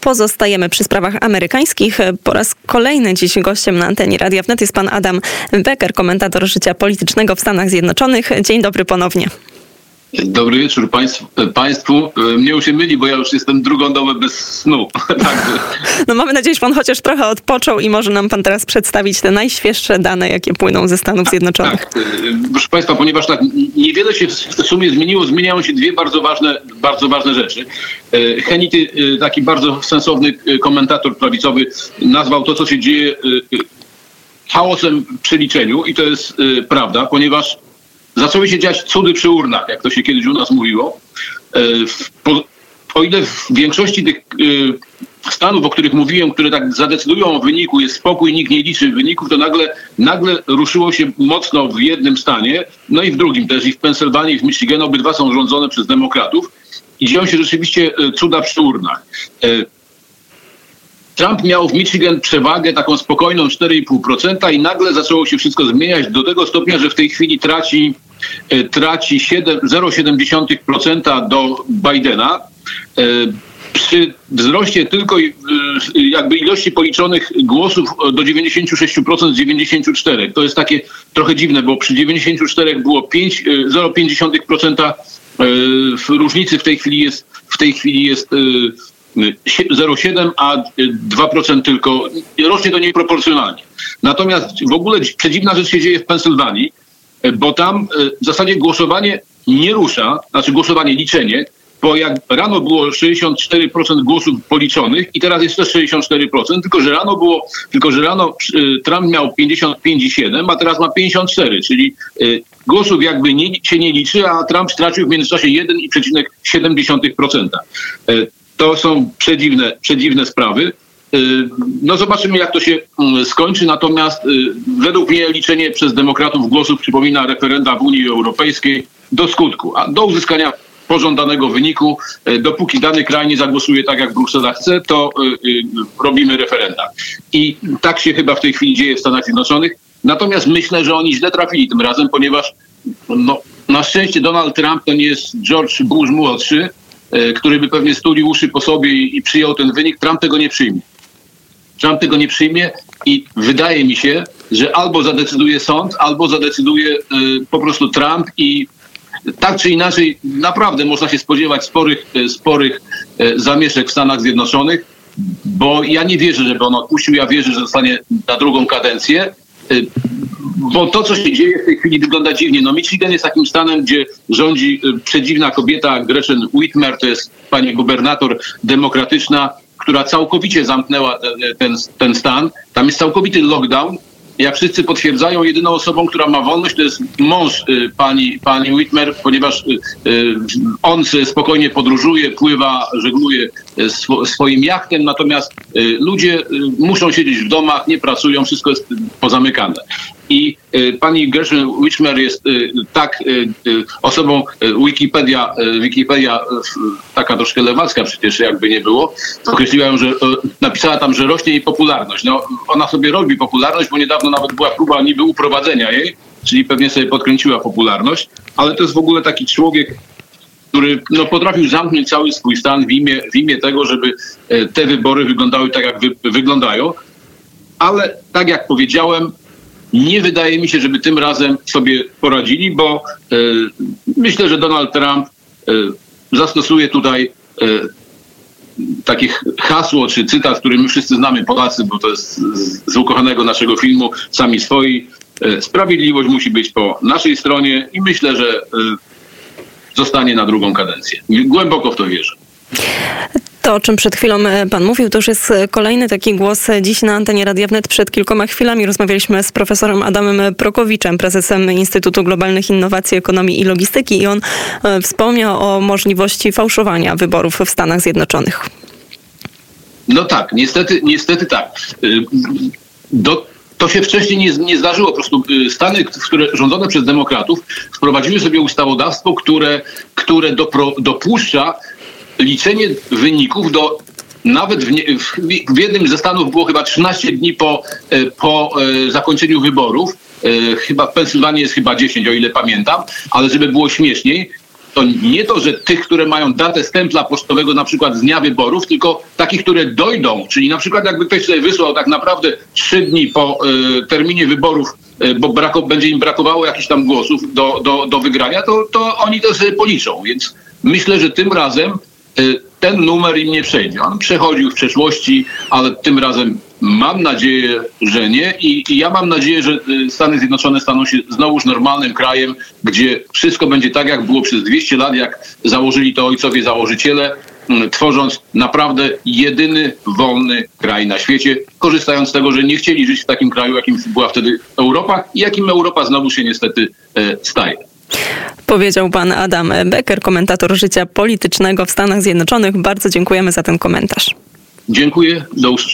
Pozostajemy przy sprawach amerykańskich. Po raz kolejny dziś gościem na antenie Radia Wnet jest pan Adam Becker, komentator życia politycznego w Stanach Zjednoczonych. Dzień dobry ponownie. Dobry wieczór państwu. państwu. Mnie już się myli, bo ja już jestem drugą dobę bez snu. Także. No mamy nadzieję, że pan chociaż trochę odpoczął i może nam pan teraz przedstawić te najświeższe dane, jakie płyną ze Stanów tak, Zjednoczonych. Tak, proszę państwa, ponieważ tak niewiele się w sumie zmieniło, zmieniają się dwie bardzo ważne, bardzo ważne rzeczy. E, Henity, e, taki bardzo sensowny e, komentator prawicowy, nazwał to, co się dzieje chaosem przy liczeniu i to jest prawda, ponieważ zaczęły się dziać cudy przy urnach, jak to się kiedyś u nas mówiło. E, o ile w większości tych e, stanów, o których mówiłem, które tak zadecydują o wyniku, jest spokój, nikt nie liczy wyników, to nagle, nagle ruszyło się mocno w jednym stanie, no i w drugim też, i w Pensylwanii, i w Michigan, obydwa są rządzone przez demokratów i dzieją się rzeczywiście e, cuda przy urnach. Trump miał w Michigan przewagę taką spokojną 4,5% i nagle zaczęło się wszystko zmieniać do tego stopnia, że w tej chwili traci, e, traci 0,7% do Bidena. E, przy wzroście tylko e, jakby ilości policzonych głosów do 96% z 94. To jest takie trochę dziwne, bo przy 94 było 0,5% różnicy w tej chwili jest w tej chwili jest 0,7, a 2% tylko. Rośnie to nieproporcjonalnie. Natomiast w ogóle przedziwna rzecz się dzieje w Pensylwanii, bo tam e, w zasadzie głosowanie nie rusza, znaczy głosowanie, liczenie, bo jak rano było 64% głosów policzonych i teraz jest też 64%, tylko że rano było, tylko że rano e, Trump miał 55,7, a teraz ma 54, czyli e, głosów jakby nie, się nie liczy, a Trump stracił w międzyczasie 1,7%. To są przedziwne, przedziwne sprawy. Y, no zobaczymy, jak to się mm, skończy. Natomiast y, według mnie liczenie przez demokratów głosów przypomina referenda w Unii Europejskiej do skutku, a do uzyskania pożądanego wyniku. Y, dopóki dany kraj nie zagłosuje tak, jak Bruksela chce, to robimy referenda. I tak się chyba w tej chwili dzieje w Stanach Zjednoczonych. Natomiast myślę, że oni źle trafili tym razem, ponieważ no, na szczęście Donald Trump to nie jest George Bush młodszy, który by pewnie stulił uszy po sobie i, przyjął ten wynik, Trump tego nie przyjmie. Trump tego nie przyjmie i wydaje mi się, że albo zadecyduje sąd, albo zadecyduje y, po prostu Trump i tak czy inaczej naprawdę można się spodziewać sporych, e, sporych zamieszek w Stanach Zjednoczonych, bo ja nie wierzę, żeby on odpuścił, ja wierzę, że zostanie na drugą kadencję bo to, co się dzieje w tej chwili wygląda dziwnie. No Michigan jest takim stanem, gdzie rządzi y, przedziwna kobieta Gretchen Whitmer, to jest pani gubernator demokratyczna, która całkowicie zamknęła ten, ten stan. Tam jest całkowity lockdown jak wszyscy potwierdzają, jedyną osobą, która ma wolność, to jest mąż y, pani, pani Whitmer, ponieważ y, y, on spokojnie podróżuje, pływa, żegluje swoim jachtem, natomiast ludzie muszą siedzieć w domach, nie pracują, wszystko jest pozamykane. I pani Gershon Whitmer jest tak osobą Wikipedia, Wikipedia taka troszkę lewacka przecież jakby nie było, określiła ją, że napisała tam, że rośnie jej popularność. No, ona sobie robi popularność, bo niedawno nawet była próba niby uprowadzenia jej, czyli pewnie sobie podkręciła popularność, ale to jest w ogóle taki człowiek, który no, potrafił zamknąć cały swój stan w imię, w imię tego, żeby te wybory wyglądały tak, jak wy, wyglądają. Ale tak jak powiedziałem, nie wydaje mi się, żeby tym razem sobie poradzili, bo e, myślę, że Donald Trump e, zastosuje tutaj e, takich hasło czy cytat, który my wszyscy znamy Polacy, bo to jest z ukochanego naszego filmu Sami Swoi. Sprawiedliwość musi być po naszej stronie i myślę, że zostanie na drugą kadencję. Głęboko w to wierzę. To, o czym przed chwilą e, pan mówił, to już jest kolejny taki głos dziś na antenie Radia Wnet. Przed kilkoma chwilami rozmawialiśmy z profesorem Adamem Prokowiczem, prezesem Instytutu Globalnych Innowacji, Ekonomii i Logistyki i on e, wspomniał o możliwości fałszowania wyborów w Stanach Zjednoczonych. No tak, niestety, niestety tak. Do, to się wcześniej nie, nie zdarzyło. Po prostu Stany, które rządzone przez demokratów, wprowadziły sobie ustawodawstwo, które, które dopro, dopuszcza liczenie wyników do nawet w, nie, w, w, jednym ze stanów było chyba 13 dni po, e, po e, zakończeniu wyborów. E, chyba w Pensylwanii jest chyba 10, o ile pamiętam, ale żeby było śmieszniej, to nie to, że tych, które mają datę stempla pocztowego na przykład z dnia wyborów, tylko takich, które dojdą, czyli na przykład jakby ktoś sobie wysłał tak naprawdę trzy dni po y, terminie wyborów, y, bo brako, będzie im brakowało jakichś tam głosów do, do, do wygrania, to, to oni to sobie policzą. Więc myślę, że tym razem ten numer im nie przejdzie. On przechodził w przeszłości, ale tym razem mam nadzieję, że nie. I, I, ja mam nadzieję, że y, Stany Zjednoczone staną się znowuż normalnym krajem, gdzie wszystko będzie tak, jak było przez 200 lat, jak założyli to ojcowie założyciele, mm, tworząc naprawdę jedyny wolny kraj na świecie, korzystając z tego, że nie chcieli żyć w takim kraju, jakim była wtedy Europa i jakim Europa znowu się niestety e, staje. Powiedział pan Adam Becker, komentator życia politycznego w Stanach Zjednoczonych. Bardzo dziękujemy za ten komentarz. Dziękuję, do usłyszenia.